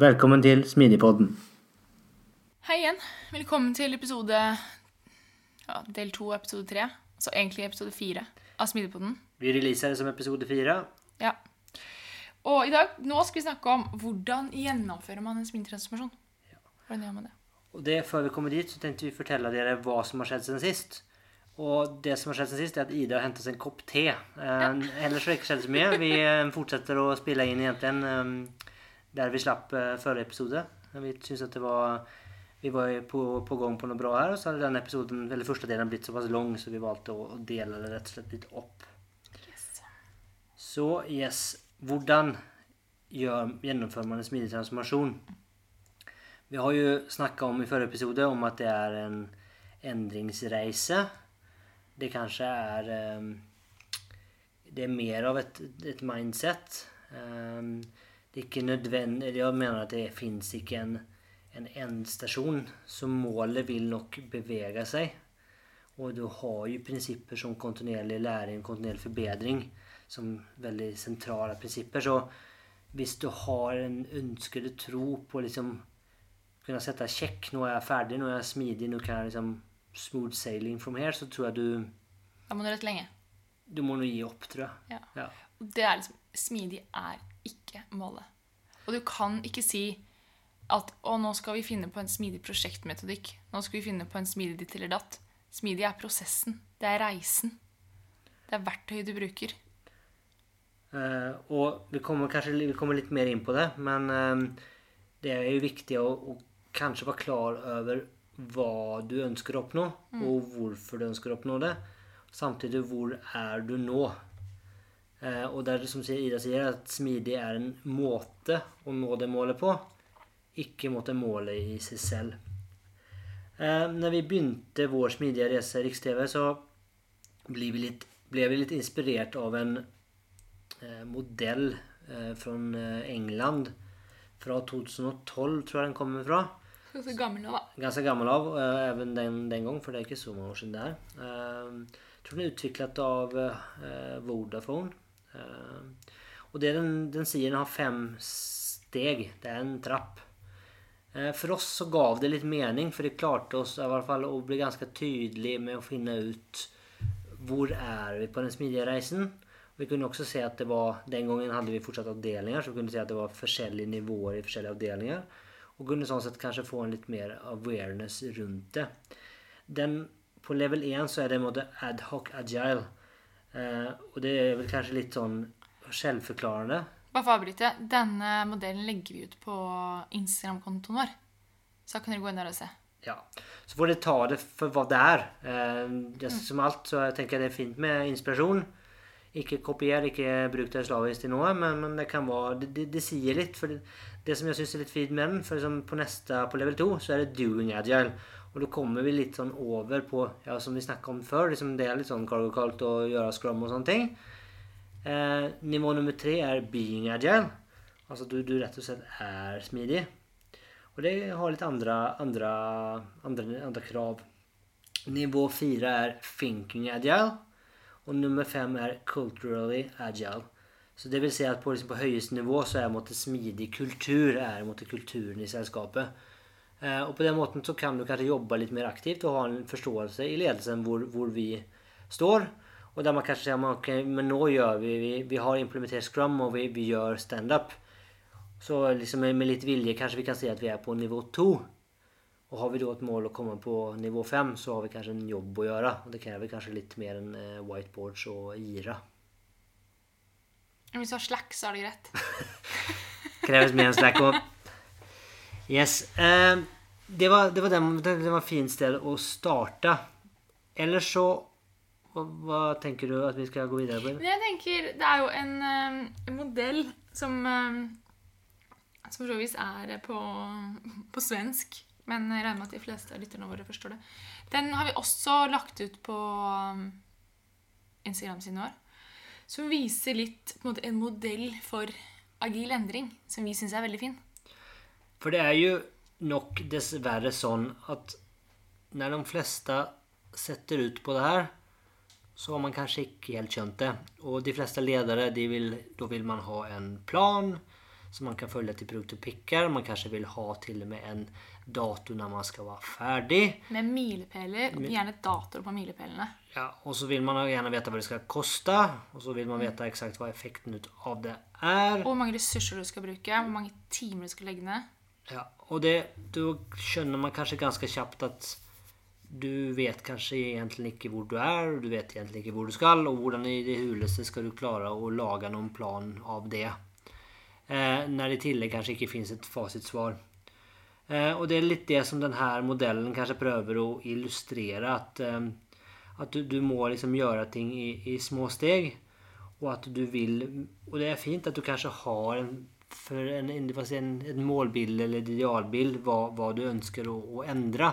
Velkommen til Smidigpodden. Hei igjen. Velkommen til episode ja, del to, episode tre. Så egentlig episode fire av Smidigpodden. Vi releaser det som episode fire. Ja. Og i dag, nå skal vi snakke om hvordan gjennomfører man en smidetransformasjon. Hvordan gjør man det? Og det, Før vi kommer dit, så tenkte vi fortelle dere hva som har skjedd siden sist. Og det som har skjedd siden sist, er at Ida har hentet seg en kopp te. Ja. ellers har det ikke skjedd så mye. Vi eh, fortsetter å spille inn egentlig um, der vi slapp uh, forrige episode. Vi syntes at det var Vi var på, på gang på noe bra her, og så hadde den episoden, eller første delen blitt såpass lang, så vi valgte å, dele det rett og slett litt opp. Yes. Så yes Hvordan gjør, gjennomfører man en smidig transformasjon? Vi har jo snakka om i forrige episode om at det er en endringsreise. Det kanskje er um, Det er mer av et, et mindset. Um, det er ikke nødvendig Jeg mener at det fins ikke en, en endstasjon. Så målet vil nok bevege seg. Og du har jo prinsipper som kontinuerlig læring, kontinuerlig forbedring som veldig sentrale prinsipper. Så hvis du har en ønskede tro på liksom kunne sette sjekk Nå er jeg ferdig, nå er jeg smidig, nå kan jeg liksom smooth sailing from here, så tror jeg du Da må du rett lenge. Du må nå gi opp, tror jeg. Ja. ja. Det er liksom Smidig er ikke målet. Og du kan ikke si at å, nå skal vi finne på en smidig prosjektmetodikk. Nå skal vi finne på en smidig ditt eller datt. Smidig er prosessen. Det er reisen. Det er verktøyet du bruker. Uh, og vi kommer kanskje vi kommer litt mer inn på det, men uh, det er jo viktig å, å, kanskje være klar over hva du ønsker å oppnå, mm. og hvorfor du ønsker å oppnå det. Samtidig hvor er du nå? Eh, og det er som Ida sier, at smidig er en måte å nå det målet på, ikke måtte målet i seg selv. Eh, når vi begynte vår smidige reise i Riks-TV, så ble vi, litt, ble vi litt inspirert av en eh, modell eh, fra eh, England fra 2012, tror jeg den kommer fra. Ganske gammel av. Ganske gammel av, eh, even den, den gang, for det er ikke så mange år siden det er. jeg tror den er utviklet av Vodafone. Eh, og det den, den sier, den har fem steg. Det er en trapp. Eh, for oss så gav det litt mening, for det klarte oss i hvert fall å bli ganske tydelig med å finne ut hvor er vi på den smidige reisen. Vi kunne også se at det var, Den gangen hadde vi fortsatt avdelinger, så vi kunne se at det var forskjellige nivåer i forskjellige avdelinger. Og kunne sånn sett kanskje få en litt mer awareness rundt det. Den, på level 1 så er det en måte adhoc agile. Eh, og det er vel kanskje litt sånn selvforklarende. Bare for å avbryte. Denne modellen legger vi ut på Instagram-kontoen vår. Så kan dere gå inn der og se. Ja. Så får dere ta det for hva det er. Eh, det, mm. Som alt så jeg tenker jeg det er fint med inspirasjon. Ikke kopier, ikke bruk det slavisk til noe, men, men, det kan være Det, det, det sier litt. For det, det som jeg syns er litt fint med den, for liksom på neste, på level 2, så er det doing agile. Og da kommer vi litt sånn over på ja, som vi snakka om før. Liksom det er litt sånn kaldt å gjøre scrum og sånne ting. Eh, nivå nummer tre er being agile. Altså du, du, rett og slett er smidig. Og det har litt andre, andre, andre, andre krav. Nivå fire er thinking agile. Og nummer fem er culturally agile. Så det vil si at på, liksom, på høyeste nivå så er måte, smidig kultur er måte, kulturen i selskapet. Eh, og på den måten så kan du kanskje jobbe litt mer aktivt og ha en forståelse i ledelsen hvor, hvor vi står. Og der man kanskje sier okay, men nå gjør vi Vi, vi har implementert Scrum, og vi, vi gjør standup. Så liksom med, litt vilje kanskje vi kan si at vi er på nivå to. Og har vi da et mål å komme på nivå 5 så har vi kanskje en jobb å gjøre. Og det krever kanskje litt mer enn eh, whiteboards og gira. Hvis du har slack, så er det greit. Kreves mer enn slack og Yes. Eh, det var, det, var var fint sted å starte. Ellers så hva, tenker du at vi skal gå videre på? Jeg tenker, Det er jo en, eh, en modell som eh, som for er på, på svensk, men jeg regner med at de fleste av lytterne våre forstår det. Den har vi også lagt ut på um, Instagram-siden vår, som viser litt en, måte, en modell for agil endring, som vi syns er veldig fin. For det er jo nok dessverre sånn at når de fleste setter ut på det her, så har man kanskje ikke helt skjønt det. Og de fleste ledere, de vil, da vil man ha en plan som man kan følge til produkt og prikker. Man kanskje vil ha til og med en dato når man skal være ferdig. Med milepæler, og gjerne datoer på milepælene. Ja, og så vil man gjerne vite hva det skal koste, og så vil man vite eksakt hva effekten ut av det er. Og hvor mange ressurser du skal bruke, hvor mange timer du skal legge ned. Ja, og det, da skjønner man kanskje ganske kjapt at du vet kanskje egentlig ikke hvor du er, og du vet egentlig ikke hvor du skal, og hvordan i det huleste skal du klare å lage noen plan av det. Eh, når det i tillegg kanskje ikke finnes et fasitsvar. Eh, og det er litt det som denne modellen kanskje prøver å illustrere. At, eh, at du, du, må liksom gjøre ting i, i, små steg. Og at du vil Og det er fint at du kanskje har en, en, en, en målbilde eller et idealbilde hva, hva, du ønsker å, å endre.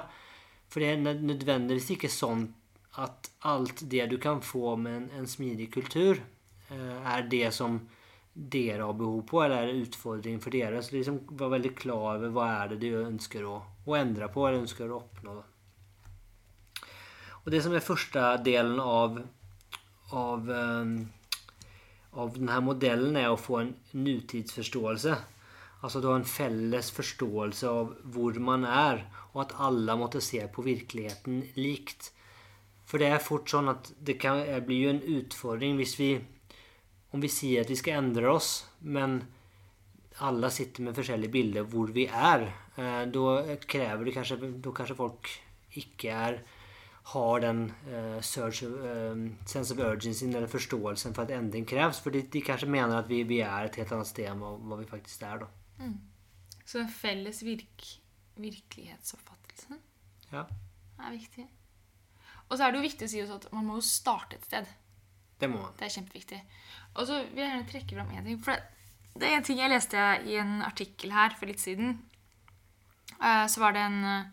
For det er nødvendigvis ikke sånn at alt det du kan få med en, en smidig kultur, er det som dere har behov på, eller er det utfordring for dere? Så liksom være veldig klar over hva er det du ønsker å, å endre på, eller ønsker å oppnå. Og det som er første delen av, av, um, av denne modellen, er å få en nutidsforståelse. Altså har en felles forståelse av hvor man er, og at alle måtte se på virkeligheten likt. For det er fort sånn at det kan bli en utfordring hvis vi om vi sier at vi skal endre oss, men alle sitter med forskjellige bilder hvor vi er, eh, da krever det kanskje Da kanskje folk ikke er har den uh, search, uh, sense of urgency eller forståelsen for at endring kreves. For de, de kanskje mener at vi, vi, er et helt annet sted enn hva vi faktisk er. da. Mm. Så den felles virk, virkelighetsoppfattelsen ja. er viktig. Og så er det jo viktig å si at man må jo starte et sted. Det må man. Det er kjempeviktig. Og så vil jeg gjerne trekke fram én ting. For det er en ting jeg leste i en artikkel her for litt siden. Uh, så var det en eh,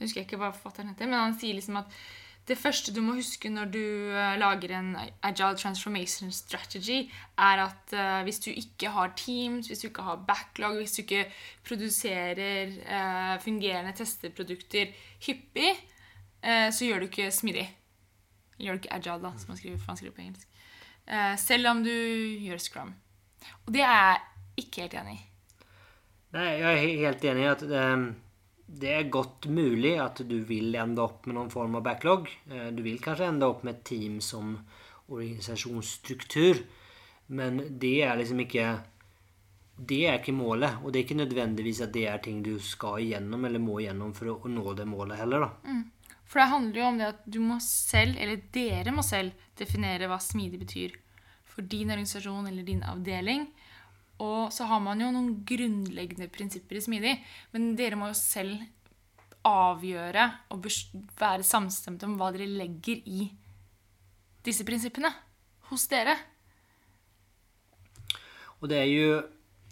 Jeg ikke hva forfatteren heter, men han sier liksom at det første du må huske når du eh, lager en agile transformation strategy, er at uh, hvis du ikke har teams, hvis du ikke har backlog, hvis du ikke produserer uh, fungerende testeprodukter hyppig, uh, så gjør du ikke smidig. Gjør du ikke agile, da, som man skriver, man skriver på engelsk. Selv om du gjør scrum. Og det er jeg ikke helt enig i. Nei, jeg er helt enig i at ehm, det, er godt mulig at du vil ende opp med noen form av backlog. Eh, du vil kanskje ende opp med et team som organisasjonsstruktur. Men det er liksom ikke Det er ikke målet. Og det er ikke nødvendigvis at det er ting du skal igjennom eller må igjennom for å nå det målet heller. da. Mm. For det handler jo om det at du må selv, eller dere må selv, definere hva smidig betyr for din organisasjon eller din avdeling. Og så har man jo noen grunnleggende prinsipper i smidig, men dere må jo selv avgjøre og være samstemte om hva dere legger i disse prinsippene hos dere. Og det er jo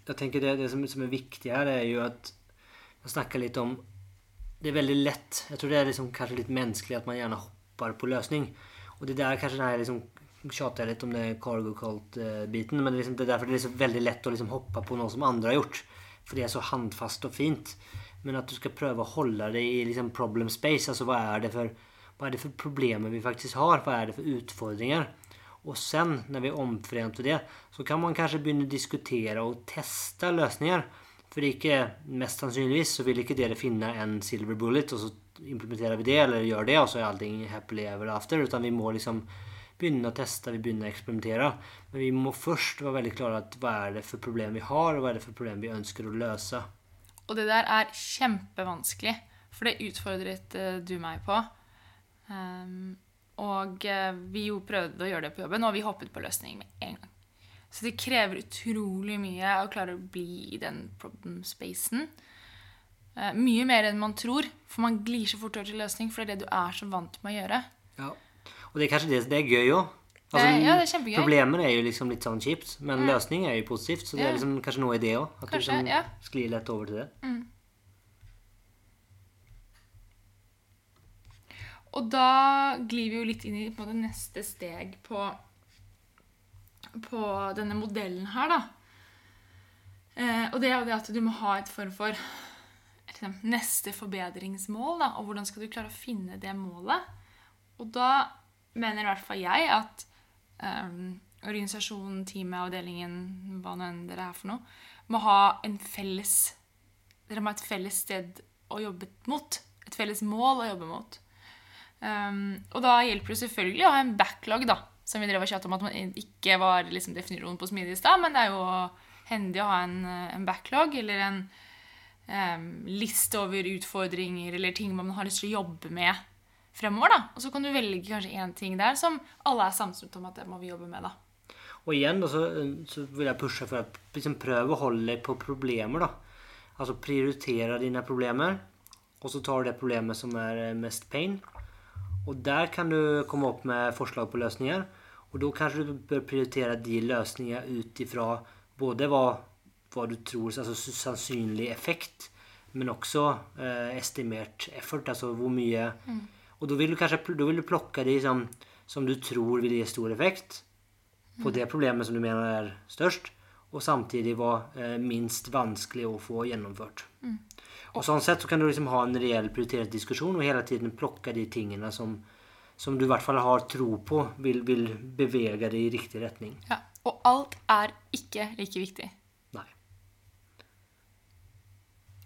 jeg tenker det, det som, som, er viktig her, det er jo at Man snakker litt om det er veldig lett. Jeg tror det er liksom kanskje litt menneskelig at man gjerne hopper på løsning. Og det der kanskje den her liksom tjater jeg litt om det cargo cult-biten, men det er, liksom, det er derfor det er så veldig lett å liksom hoppe på noe som andre har gjort. For det er så handfast og fint. Men at du skal prøve å holde det i liksom problem space. Altså hva er det for, hva er det for problemer vi faktisk har? Hva er det for utfordringer? Og sen, når vi er omforent det, så kan man kanskje begynne å diskutere og teste løsninger. For ikke, mest sannsynligvis så vil ikke dere finne en silver bullet, og så implementerer vi det, eller gjør det, og så er allting happily ever after. Utan vi må liksom begynne å teste, vi begynner å eksperimentere. Men vi må først være veldig klare at hva er det for problem vi har, og hva er det for problem vi ønsker å løse. Og det der er kjempevanskelig. For det utfordret eh, du meg på. Um, og eh, vi jo prøvde å gjøre det på jobben, og vi hoppet på løsning med en gang. Så det krever utrolig mye å klare å bli i den problem spacen. Uh, mye mer enn man tror, for man glir så fort over til løsning, for det er det du er så vant med å gjøre. Ja. Og det er kanskje det, det er gøy òg. Altså, ja, det er kjempegøy. Problemer er jo liksom litt sånn kjipt, men løsning er jo positivt. Så det er liksom kanskje noe i det òg. At du liksom ja. sklir lett over til det. Og da glir vi jo litt inn i på det neste steg på, på denne modellen her, da. Eh, og det er jo det at du må ha et form for liksom, neste forbedringsmål, da. Og hvordan skal du klare å finne det målet? Og da mener i hvert fall jeg at um, organisasjonen, teamet, avdelingen, hva nå enn dere er for noe, må ha en felles Dere må ha et felles sted å jobbe mot. Et felles mål å jobbe mot. Um, og da hjelper det selvfølgelig å ha en backlog, da. Som vi drev og chatta om at man ikke var liksom, definisjonen på smidig i stad, men det er jo hendig å ha en, en backlog eller en um, liste over utfordringer eller ting man har lyst til å jobbe med fremover. da. Og så kan du velge kanskje én ting der som alle er samstemte om at det må vi jobbe med. da. Og igjen da, så, så vil jeg pushe for at liksom prøve å holde deg på problemer. da. Altså prioritere dine problemer, og så tar du det problemet som er eh, mest pain. Og der kan du komme opp med forslag på løsninger. Og da kanskje du bør prioritere de løsningene ut ifra både hva, hva du tror altså sannsynlig effekt, men også eh, estimert effort, altså hvor mye Og da vil du kanskje da vil du plukke de som, som du tror vil gi stor effekt på det problemet som du mener er størst, og samtidig var eh, minst vanskelig å få gjennomført. Og sånn sett så kan du liksom ha en reell prioritert diskusjon og hele tiden plukke de tingene som, som du i hvert fall har tro på vil, vil bevege deg i riktig retning. Ja. Og alt er ikke like viktig. Nei.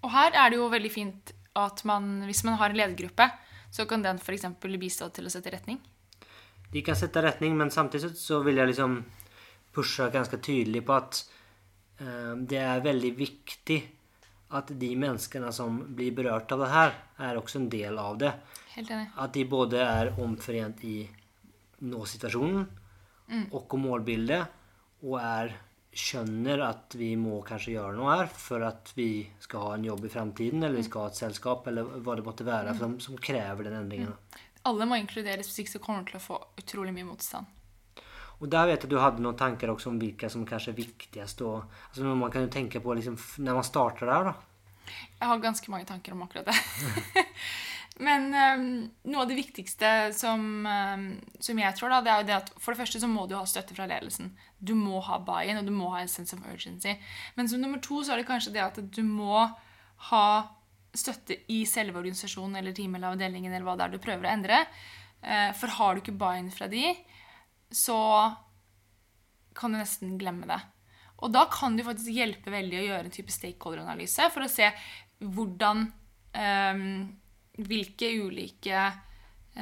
Og her er det jo veldig fint at man, hvis man har en ledergruppe, så kan den f.eks. bistå til å sette retning. De kan sette retning, men samtidig så vil jeg liksom pushe ganske tydelig på at eh, det er veldig viktig at de menneskene som blir berørt av det her, er også en del av det. Helt enig. At de både er omforent i nå-situasjonen og målbildet, og er skjønner at vi må kanskje gjøre noe her for at vi skal ha en jobb i fremtiden, eller vi skal ha et selskap, eller hva det måtte være, som, som krever den endringen. Alle må inkluderes, hvis ikke så kommer du til å få utrolig mye motstand. Og der vet jeg at du hadde noen tanker også om hvilke som kanskje er viktigst. Og, altså man kan jo tenke på liksom, når man starter der, da. Jeg har ganske mange tanker om akkurat det. Men um, noe av det viktigste som, um, som jeg tror, da, det er jo det at for det første så må du ha støtte fra ledelsen. Du må ha buy-in, og du må ha en sense of urgency. Men som nummer to så er det kanskje det at du må ha støtte i selve organisasjonen eller teamet eller avdelingen eller hva det er du prøver å endre. Uh, For har du ikke buy-in fra de, så kan du nesten glemme det. Og da kan det faktisk hjelpe veldig å gjøre en type stakeholder-analyse for å se hvordan ehm, Hvilke ulike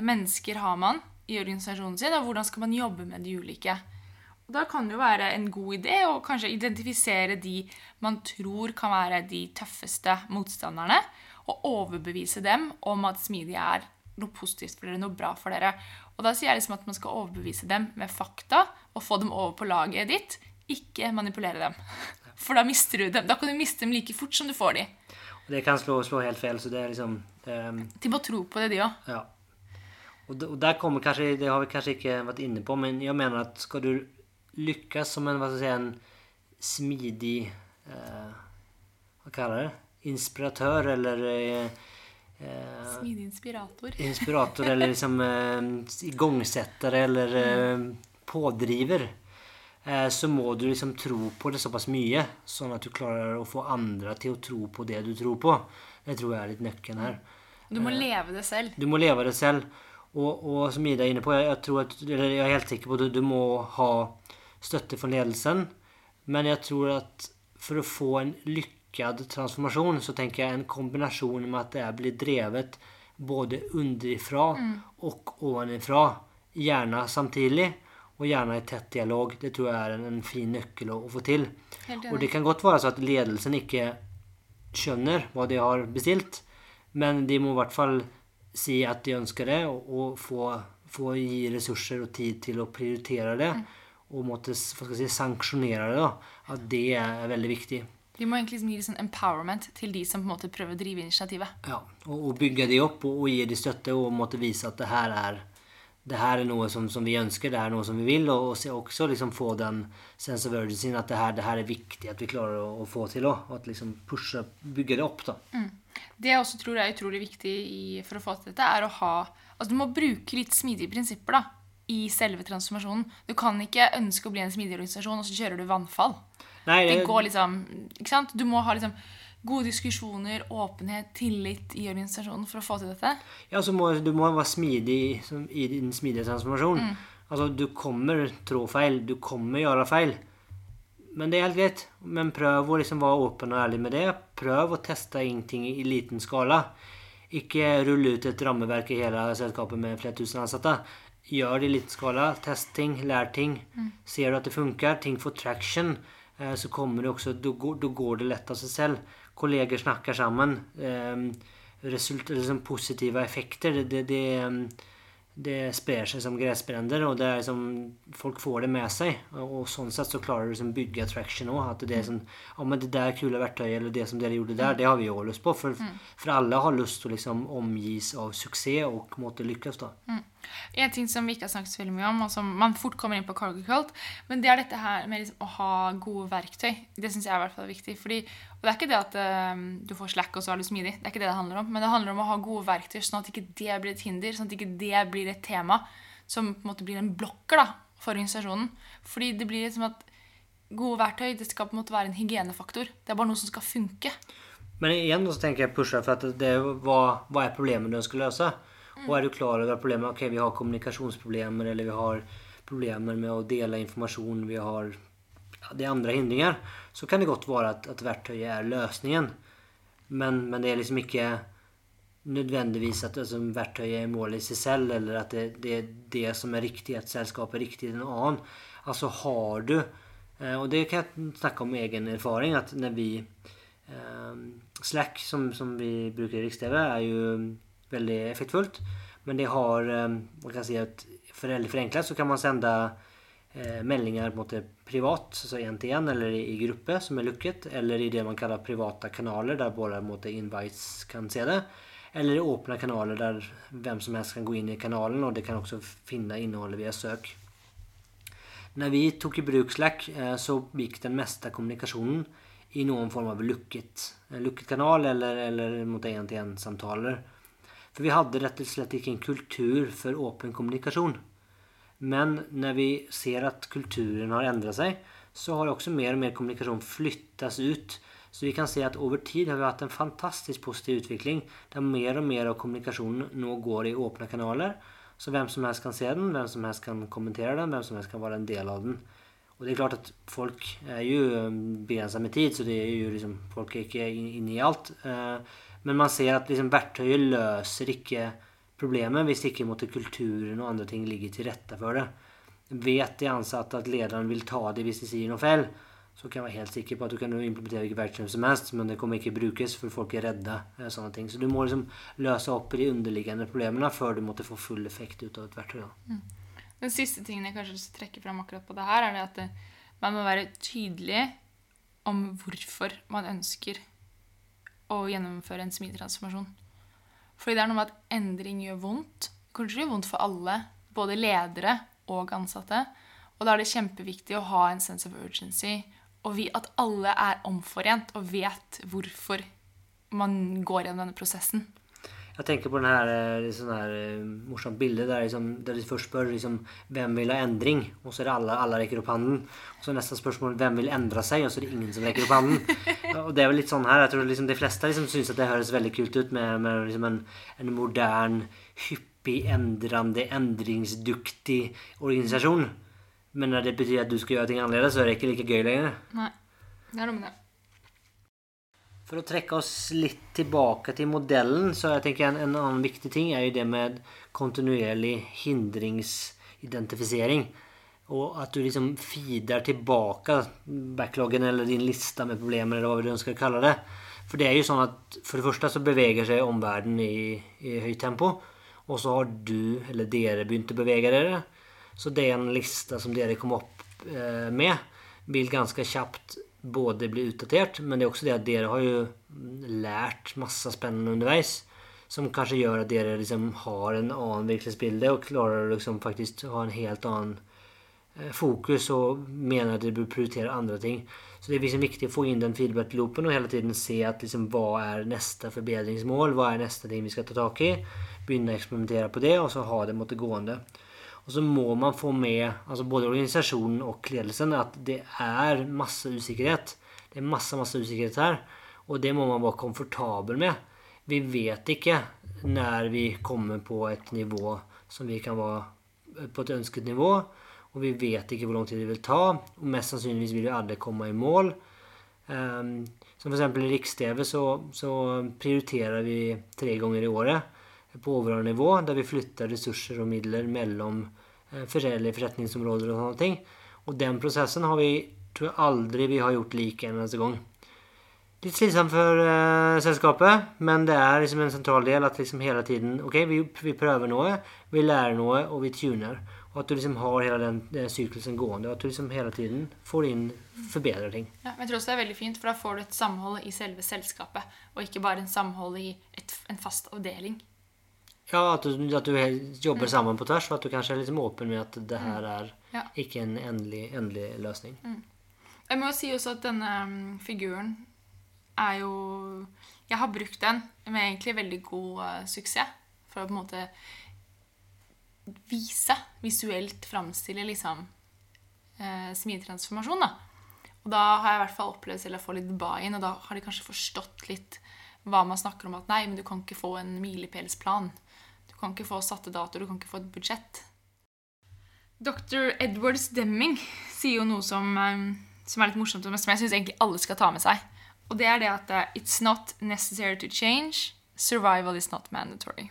mennesker har man i organisasjonen sin, og hvordan skal man jobbe med de ulike. Og da kan det jo være en god idé å kanskje identifisere de man tror kan være de tøffeste motstanderne, og overbevise dem om at smidig er noe positivt for dere, noe bra for dere. Og da sier jeg liksom at man skal overbevise dem med fakta og få dem over på laget ditt, ikke manipulere dem. For da mister du dem. Da kan du miste dem like fort som du får dem. Det kan slå, slå helt feil, så det er liksom um, De må tro på det, de òg. Ja. Og, og der kommer kanskje, det har vi kanskje ikke vært inne på, men jeg mener at skal du lykkes som en, hva skal jeg si, en smidig uh, Hva kaller det? Inspiratør eller uh, eh, Smidig inspirator. Inspirator eller liksom eh, igangsetter eller eh, pådriver. Eh, så må du liksom tro på det såpass mye, sånn at du klarer å få andre til å tro på det du tror på. Det tror jeg er litt nøkkelen her. Du må leve det selv. Du må leve det selv. Og, og som Ida er inne på, jeg, at, eller jeg er helt sikker på at du, du må ha støtte fra ledelsen. Men jeg tror at for å få en lykkad transformasjon, så tenker jeg en kombinasjon med at det blir drevet både underifra og ovenifra. Gjerne samtidig, og gjerne i tett dialog. Det tror jeg er en, en fin nøkkel å, å få til. Og det kan godt være så at ledelsen ikke skjønner hva de har bestilt, Men de må i hvert fall si at de ønsker det, og, og få, få gi ressurser og tid til å prioritere det. Og måtte si, sanksjonere det. da. At det er veldig viktig. De må egentlig liksom gi sånn empowerment til de som på en måte prøver å drive initiativet. Ja, og, og bygge de opp og, og gi de støtte og måtte vise at det her er det her er noe som, som vi ønsker, det er noe som vi vil, og, og også liksom få den sense of urgency at det her, det her er viktig at vi klarer å, å få til òg. At liksom pushe, bygge det opp, da. Det jeg også tror er utrolig viktig i, for å få til dette, er å ha Altså du må bruke litt smidige prinsipper da, i selve transformasjonen. Du kan ikke ønske å bli en smidig organisasjon, og så kjører du vannfall. Nei, Det det går liksom Ikke sant? Du må ha liksom gode diskusjoner, åpenhet, tillit i organisasjonen for å få til dette. Ja, så må, du må være smidig i din smidige transformasjon. Altså, du kommer trå feil, du kommer gjøre feil. Men det er helt greit. Men prøv å liksom være åpen og ærlig med det. Prøv å teste ingenting i liten skala. Ikke rulle ut et rammeverk i hele selskapet med flere tusen ansatte. Gjør det i liten skala. Test ting, lær ting. Ser du at det funker, ting får traction, eh, så kommer det også da går det lett av seg selv. Kolleger snakker sammen. Eh, result, liksom positive effekter. Det, det, det, ehm, det sprer seg som gressbrenner, og liksom, folk får det med seg. Og, sånn sett så klarer du liksom bygge attraction òg. At det er sånn Ja, men det der kule verktøyet eller det som dere gjorde der, det har vi òg lyst på. For, for alle har lyst til å liksom omgis av suksess og måtte lykkes, da. En ting som vi ikke har snakket så veldig mye om, og som man fort kommer inn på cargo cult, men det er dette her med liksom å ha gode verktøy. Det syns jeg er i hvert fall viktig. Fordi, og det er ikke det at uh, du får slack og så er du smidig. Det er ikke det det handler om. Men det handler om å ha gode verktøy, sånn at ikke det blir et hinder. Sånn at ikke det blir et tema som på en måte blir en blokker da, for organisasjonen. Fordi det blir liksom at gode verktøy det skal på en måte være en hygienefaktor. Det er bare noe som skal funke. Men igjen så tenker jeg pushe for at det er hva, hva er problemet du ønsker å løse. Og er du klar over problemet Ok, vi har kommunikasjonsproblemer, eller vi har problemer med å dele informasjon, vi har ja, det er andre hindringer, så kan det godt være at, at verktøyet er løsningen. Men, men det er liksom ikke nødvendigvis at altså, verktøyet er målet i seg selv, eller at det, det er det som er riktig, at selskapet er riktig i en annen. Altså har du eh, Og det kan jeg snakke om egen erfaring, at når vi eh, Slack, som, som vi bruker i Riks-TV, er jo veldig effektfullt. Men det har eh, Man kan si at forenklet så kan man sende eh, meldinger mot det privat, så én til én, eller i, gruppe som er lukket, eller i det man kaller private kanaler, der både mot invites kan se det. Eller i åpne kanaler der hvem som helst kan gå inn i kanalen, og det kan også finne innholdet via søk. Når vi tok i bruk Slack, eh, så gikk den meste kommunikasjonen i noen form av lukket, en lukket kanal eller, eller mot én-til-én-samtaler. For vi hadde rett og slett ikke en kultur for åpen kommunikasjon. Men når vi ser at kulturen har endret seg, så har også mer og mer kommunikasjon flyttes ut. Så vi kan se at over tid har vi hatt en fantastisk positiv utvikling der mer og mer av kommunikasjonen nå går i åpne kanaler. Så hvem som helst kan se den, hvem som helst kan kommentere den, hvem som helst kan være en del av den. Og det er klart at folk er jo begrensa med tid, så det er jo liksom, folk er ikke inne i alt. Men man ser at liksom, verktøyet løser ikke problemet hvis ikke måtte kulturen og andre ting ligger til rette for det. Vet de ansatte at lederen vil ta det hvis de sier noe feil, så kan jeg være helt sikker på at du kan implementere hvilket verktøy som helst, men det kommer ikke brukes for folk er redde. eh, sånne ting. Så du må liksom løse opp de underliggende problemene før du måtte få full effekt ut av et verktøy. Mm. Den siste tingen jeg kanskje vil trekke fram akkurat på det her, er det at man må være tydelig om hvorfor man ønsker å gjennomføre en smidig transformasjon. Fordi det er noe med at endring gjør vondt. Kanskje Det gjøre vondt for alle, både ledere og ansatte. Og da er det kjempeviktig å ha en sense of urgency, og at alle er omforent og vet hvorfor man går gjennom denne prosessen. Jeg tenker på den her, eh, sånn her eh, morsomt bilde der, liksom, der de først spør liksom, hvem vil ha endring, og så er det alle, alle rekker opp hånden. Og så er neste spørsmål hvem vil endre seg, og så er det ingen som rekker opp hånden. Og det er vel litt sånn her, jeg tror liksom de fleste liksom syns det høres veldig kult ut med, med liksom en, en modern, hyppig, endrende, endringsduktig organisasjon. Men når det betyr at du skal gjøre ting annerledes, så er det ikke like gøy lenger. Nei, det er noe med det. For å trekke oss litt tilbake til modellen, så jeg tenker en, en annen viktig ting er jo det med kontinuerlig hindringsidentifisering. Og at du liksom feeder tilbake backloggen eller din lista med problemer, eller hva du ønsker å kalle det. For det er jo sånn at for det første så beveger seg omverdenen i, i høyt tempo. Og så har du, eller dere, begynt å bevege dere. Så den lista som dere kom opp eh, med, vil ganske kjapt både blir utdatert, men det er også det at dere har jo lært masse spennende underveis. Som kanskje gjør at dere liksom har en annen virkelighetsbilde og klarer å liksom faktisk ha en helt annen eh, fokus og mener at dere bør prioritere andre ting. Så det er liksom viktig å få inn den feedback-loopen og hele tiden se at liksom, hva er neste forbedringsmål, hva er neste ting vi skal ta tak i. Begynne å eksperimentere på det, og så ha det måtte gående. Og så må man få med altså både organisasjonen og ledelsen at det er masse usikkerhet. Det er masse, masse usikkerhet her. Og det må man være komfortabel med. Vi vet ikke når vi kommer på et nivå som vi kan være på et ønsket nivå. Og vi vet ikke hvor lang tid det vil ta. Og mest sannsynligvis vil vi aldri komme i mål. Um, som f.eks. i Riks-TV så, så prioriterer vi tre ganger i året på overordnet nivå, der vi flytter ressurser og midler mellom eh, forskjellige forretningsområder og sånne ting. Og den prosessen har vi tror jeg aldri vi har gjort like en eneste gang. Litt slitsomt for eh, selskapet, men det er liksom en sentral del at liksom hele tiden Ok, vi, vi prøver noe, vi lærer noe, og vi tuner. Og at du liksom har hele den, den syklusen gående. Og at du liksom hele tiden får inn forbedre ting. Ja, men jeg tror også det er veldig fint, for da får du et samhold i selve selskapet. Og ikke bare en samhold i et, en fast avdeling. Ja, at du, at du jobber mm. sammen på tvers, og at du kanskje er litt åpen med at det her er ja. ikke en endelig, endelig løsning. Mm. Jeg må jo si også at denne um, figuren er jo Jeg har brukt den med egentlig veldig god uh, suksess for å på en måte vise, visuelt framstille liksom uh, smidetransformasjon. da. Og da har jeg i hvert fall opplevd selv å få litt buy-in, og da har de kanskje forstått litt hva man snakker om at nei, men du kan ikke få en milepælsplan. Kan ikke få satte datoer, du kan ikke få et budsjett. Dr. Edwards Demming sier jo noe som, eh, som er litt morsomt, men som jeg syns egentlig alle skal ta med seg. Og det er det at eh, it's not necessary to change. Survival is not mandatory.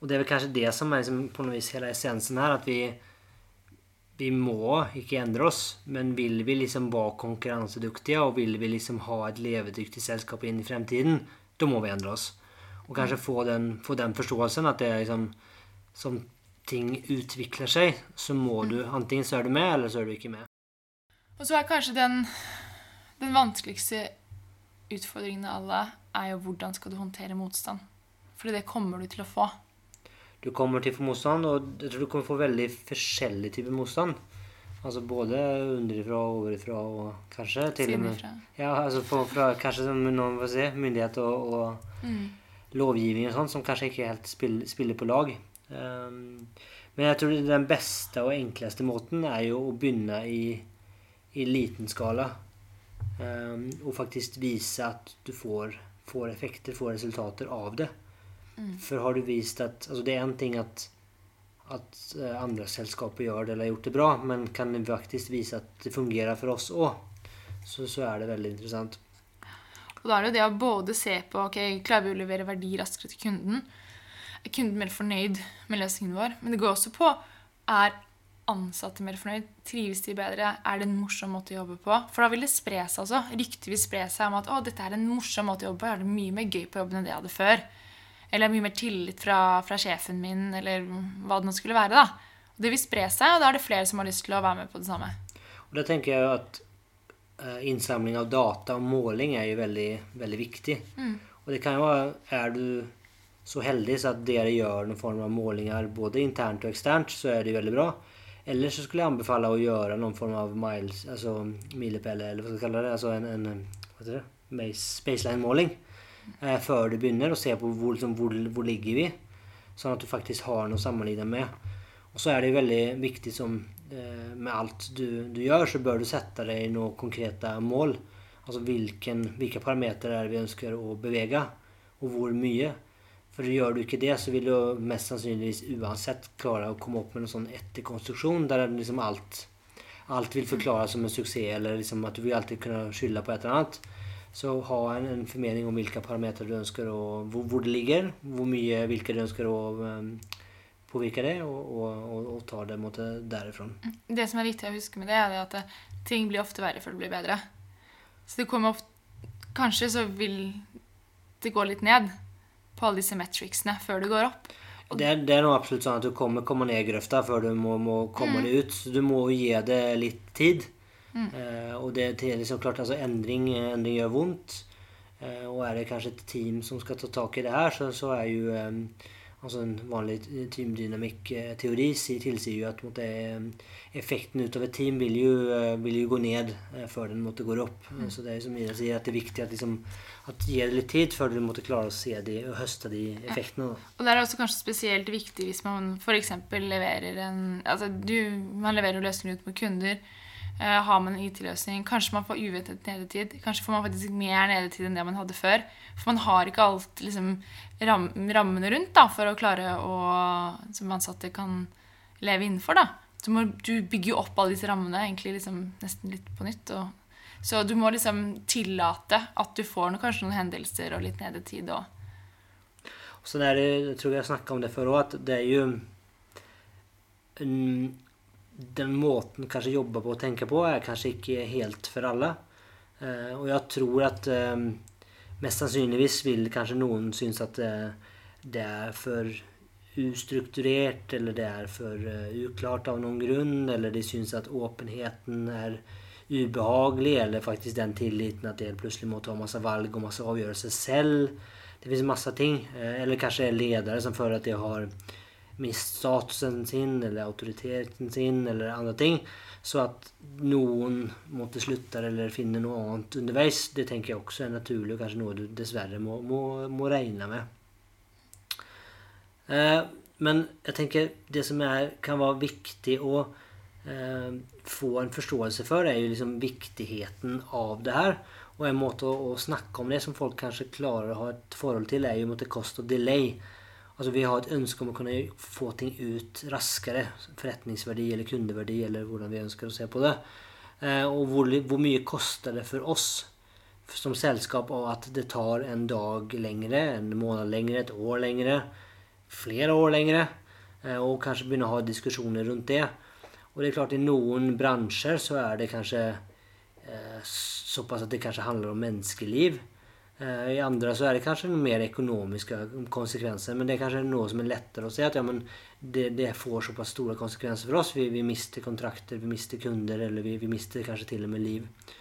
Og det er vel kanskje det som er liksom på noe vis hele essensen her. At vi, vi må ikke endre oss, men vil vi liksom være konkurransedyktige og vil vi liksom ha et levedyktig selskap inn i fremtiden, da må vi endre oss. Og kanskje få den, få den forståelsen at det er liksom Som ting utvikler seg, så må du Antingen så er du med, eller så er du ikke med. Og så er kanskje den, den vanskeligste utfordringen av alle er jo hvordan skal du håndtere motstand. Fordi det kommer du til å få. Du kommer til å få motstand, og jeg tror du kommer til å få veldig forskjellig type motstand. Altså både underifra og overifra og kanskje til og med Ja, altså fra, fra kanskje som noen vil si, myndighet og, og mm lovgivning og sånn som kanskje ikke helt spiller, spiller på lag. Um, men jeg tror den beste og enkleste måten er jo å begynne i, i liten skala. Um, og faktisk vise at du får, får, effekter, får resultater av det. Mm. For har du vist at altså Det er én ting at, at uh, andre selskaper gjør det eller har gjort det bra, men kan du faktisk vise at det fungerer for oss òg, så, så er det veldig interessant. Og da er det jo det å både se på ok, klarer vi å levere verdi raskere til kunden. Er kunden mer fornøyd med løsningen vår? Men det går også på er ansatte mer fornøyd? Trives de bedre? Er det en morsom måte å jobbe på? For da vil det spre seg også. Ryktet vil spre seg om at å, dette er en morsom måte å jobbe på. Jeg har det mye mer gøy på jobben enn det jeg hadde før. Eller mye mer tillit fra, fra sjefen min, eller hva det nå skulle være. da. Det vil spre seg, og da er det flere som har lyst til å være med på det samme. Og da tenker jeg at Eh, innsamling av data og måling er jo veldig, veldig viktig. Mm. Og det kan jo være Er du så heldig så at dere gjør noen form av målinger både internt og eksternt, så er det veldig bra. Eller så skulle jeg anbefale å gjøre noen form av miles, altså milepæle, eller hva skal vi kalle det, altså en, en baseline-måling eh, før du begynner, og se på hvor, liksom, hvor, hvor ligger vi, sånn at du faktisk har noe å sammenligne med. Og så er det veldig viktig som Eh, med alt du, du, gjør, så bør du sette deg noen konkrete mål. Altså hvilken, hvilke parametere er vi ønsker å bevege, og hvor mye. For gjør du ikke det, så vil du mest sannsynligvis uansett klare å komme opp med en sånn etterkonstruksjon der liksom alt, alt vil forklares som en suksess, eller liksom at du vil alltid kunne skylde på et eller annet. Så ha en, en formening om hvilke parametere du ønsker, og hvor, hvor, det ligger, hvor mye, hvilke du ønsker å um, påvirke det, og, og, og ta det måte, derifra. Det som er viktig å huske med det, er at det, ting blir ofte verre før det blir bedre. Så det kommer ofte kanskje så vil det gå litt ned på alle disse metricsene før det går opp. Det er, det er noe absolutt sånn at du kommer, kommer ned i grøfta før du må, må komme Mm. deg ut. Så du må gi det litt tid. Eh, og det er liksom klart, altså endring, endring gjør vondt. Eh, og er det kanskje et team som skal ta tak i det her, så, så er jo eh, altså en vanlig teamdynamikk-teori tilsier jo at måte, eh, effekten utover team vil jo, eh, vil jo gå ned eh, før den måtte gå opp. Mm. Så det er som Ida sier, at det er viktig at, liksom, at gi det litt tid før du måtte klare å se de, og høste de effektene. Ja. Og det er også kanskje spesielt viktig hvis man f.eks. leverer en Altså du, man leverer løsninger ut mot kunder. Eh, har man en IT-løsning, kanskje man får uventet nedetid. Kanskje får man faktisk mer nedetid enn det man hadde før. For man har ikke alt liksom, ram, rammene rundt da, for å klare å Som ansatte kan leve innenfor. da. Så må, du bygger jo opp alle disse rammene egentlig liksom, nesten litt på nytt. Og, så du må liksom tillate at du får noe, kanskje noen hendelser og litt nedetid. Og, Så det er, jeg tror jeg har snakka om det før òg, at det er jo den måten kanskje jobbe på og tenke på er kanskje ikke helt for alle. Eh, og jeg tror at eh, mest sannsynligvis vil kanskje noen synes at eh, det er for ustrukturert eller det er for eh, uklart av noen grunn, eller det synes at åpenheten er ubehaglig eller faktisk den tilliten at det plutselig må ta masse valg og masse avgjørelser selv. Det fins masse ting. Eh, Eller kanskje er ledere som føler at de har mist statusen sin eller autoriteten sin eller andre ting. Så at noen måtte slutte eller finne noe annet underveis, det tenker jeg også er naturlig og kanskje noe du dessverre må, må, må regne med. Eh, men jeg tenker det som er, kan være viktig å eh, få en forståelse for, er jo liksom viktigheten av det her. Og en måte å, å snakke om det som folk kanskje klarer å ha et forhold til, er jo mot cost og delay. Altså Vi har et ønske om å kunne få ting ut raskere. Forretningsverdi eller kundeverdi, eller hvordan vi ønsker å se på det. Eh, og hvor, hvor mye koster det for oss som selskap av at det tar en dag lengre, en måned lengre, et år lengre, flere år lengre. eh, Og kanskje begynne å ha diskusjoner rundt det. Og det er klart i noen bransjer så er det kanskje eh, såpass at det kanskje handler om menneskeliv. Eh, I andre så er det kanskje mer økonomiske konsekvenser. Men det er kanskje noe som er lettere å si at ja, men det, det får såpass store konsekvenser for oss. Vi, vi mister kontrakter, vi mister kunder, eller vi, vi mister kanskje til og med liv.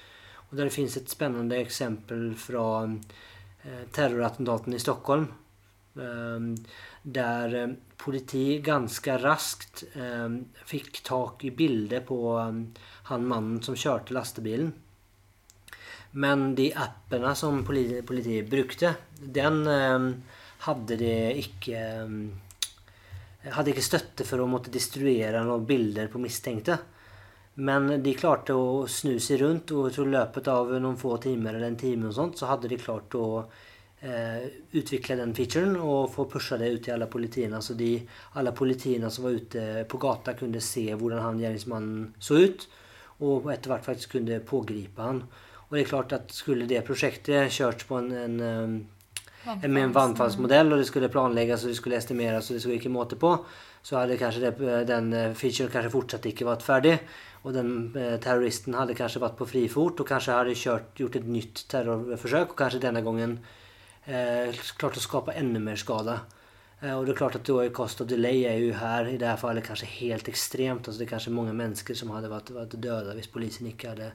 Og der finnes et spennende eksempel fra eh, terrorattentaten i Stockholm. Eh, der eh, politi ganske raskt eh, fikk tak i bildet på eh, han mannen som kjørte lastebilen. Men de appene som politiet, politiet brukte, den eh, hadde de ikke eh, Hadde ikke støtte for å måtte destruere noen bilder på mistenkte. Men de klarte å snu seg rundt, og i løpet av noen få timer eller en time og sånt, så hadde de klart å eh, utvikle den featuren og få pusha det ut til alle politiene. Så de, alle politiene som var ute på gata, kunne se hvordan han gjerningsmannen så ut, og etter hvert faktisk kunne pågripe han. Og det er klart at skulle det prosjektet kjørt på en, en, en, med en vannfallsmodell, og det skulle planlegges og det skulle estimeres og det skulle ikke måte på, så hadde kanskje det, den eh, featuren kanskje fortsatt ikke vært ferdig. Og den eh, terroristen hadde kanskje vært på frifot og kanskje hadde kjørt, gjort et nytt terrorforsøk, og kanskje denne gangen eh, klart å skape enda mer skade. Eh, og det er klart at da cost of delay er jo her i det her fallet kanskje helt ekstremt. Altså det er kanskje mange mennesker som hadde vært, vært døde hvis politiet ikke hadde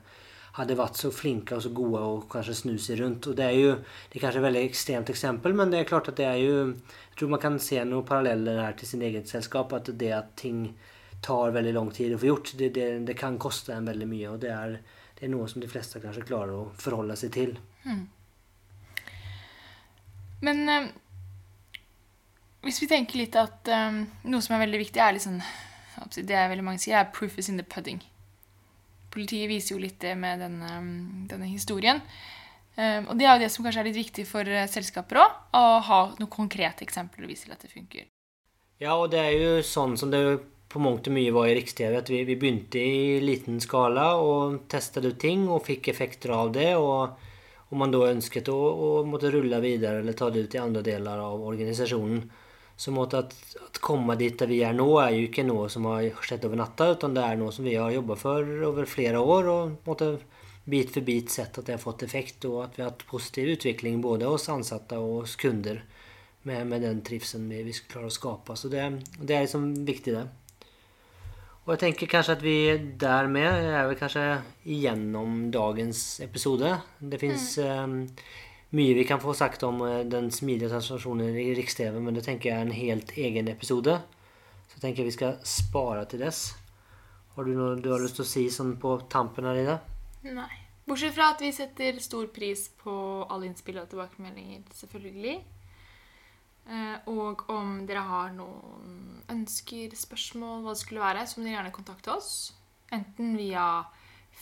hadde vært så flinke og så gode og kanskje snu seg rundt. Og det er jo det er kanskje et veldig ekstremt eksempel, men det er klart at det er jo Jeg tror man kan se noen paralleller her til sin eget selskap. At det at ting tar veldig lang tid å få gjort, det, det, det kan koste en veldig mye. Og det er, det er noe som de fleste kanskje klarer å forholde seg til. Men eh, hvis vi tenker litt at eh, noe som er veldig viktig, er liksom Det er veldig mange sier, er 'proof is in the pudding'. Politiet viser jo litt det med denne, denne historien. Eh, og det er jo det som kanskje er litt viktig for eh, selskaper òg, å ha noen konkrete eksempler å vise til at det funker. Ja, og det er jo sånn som det på mangt og mye var i Riks-TV, at vi, vi begynte i liten skala og testet ut ting og fikk effekter av det. Og om man da ønsket å, å måtte rulle videre eller ta det ut i andre deler av organisasjonen, så måte at, at komme dit der vi er nå, er jo ikke noe som har skjedd over natta, men det er noe som vi har jobba for over flere år og måte, bit for bit sett at det har fått effekt, og at vi har hatt positiv utvikling både hos ansatte og hos kunder med, med den trivselen vi, vi klarer å skape. Så det, det er liksom viktig, det. Og jeg tenker kanskje at vi dermed er vel kanskje igjennom dagens episode. Det fins mm. um, mye vi kan få sagt om uh, den smidige transformasjonen i Riks-TV, men det tenker jeg er en helt egen episode. Så jeg tenker vi skal spare til dess. Har du noe du har lyst til å si sånn på tampen av det? Nei. Bortsett fra at vi setter stor pris på alle innspill og tilbakemeldinger, selvfølgelig. Eh, og om dere har noen ønsker, spørsmål, hva det skulle være, så må dere gjerne kontakte oss. Enten via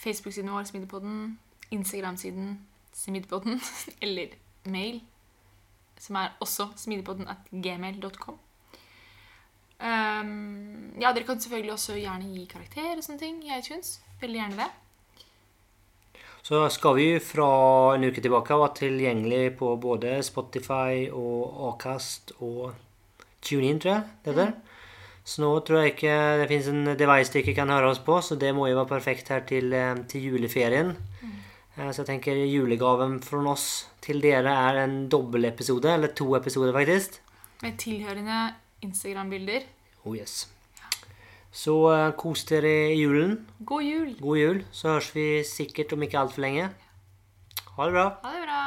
Facebook-siden vår, Smidepodden, Instagram-siden Smidepodden, eller mail, som er også smidepodden at gmail.com. Um, ehm, ja, dere kan selvfølgelig også gjerne gi karakter og sånne ting i iTunes. Veldig gjerne det. Så skal vi fra en uke tilbake være tilgjengelig på både Spotify og Acast og TuneIn, tror jeg. det der. Så nå tror jeg ikke det fins en device dere kan høre oss på, så det må jo være perfekt her til, eh, til juleferien. Mm. Eh, så jeg tenker julegaven fra oss til dere er en dobbeltepisode, eller to episoder faktisk. Med tilhørende Instagram-bilder. Oh yes. Så uh, kos dere i julen. God jul. God jul. Så høres vi sikkert om ikke altfor lenge. Ha det bra. Ha det bra.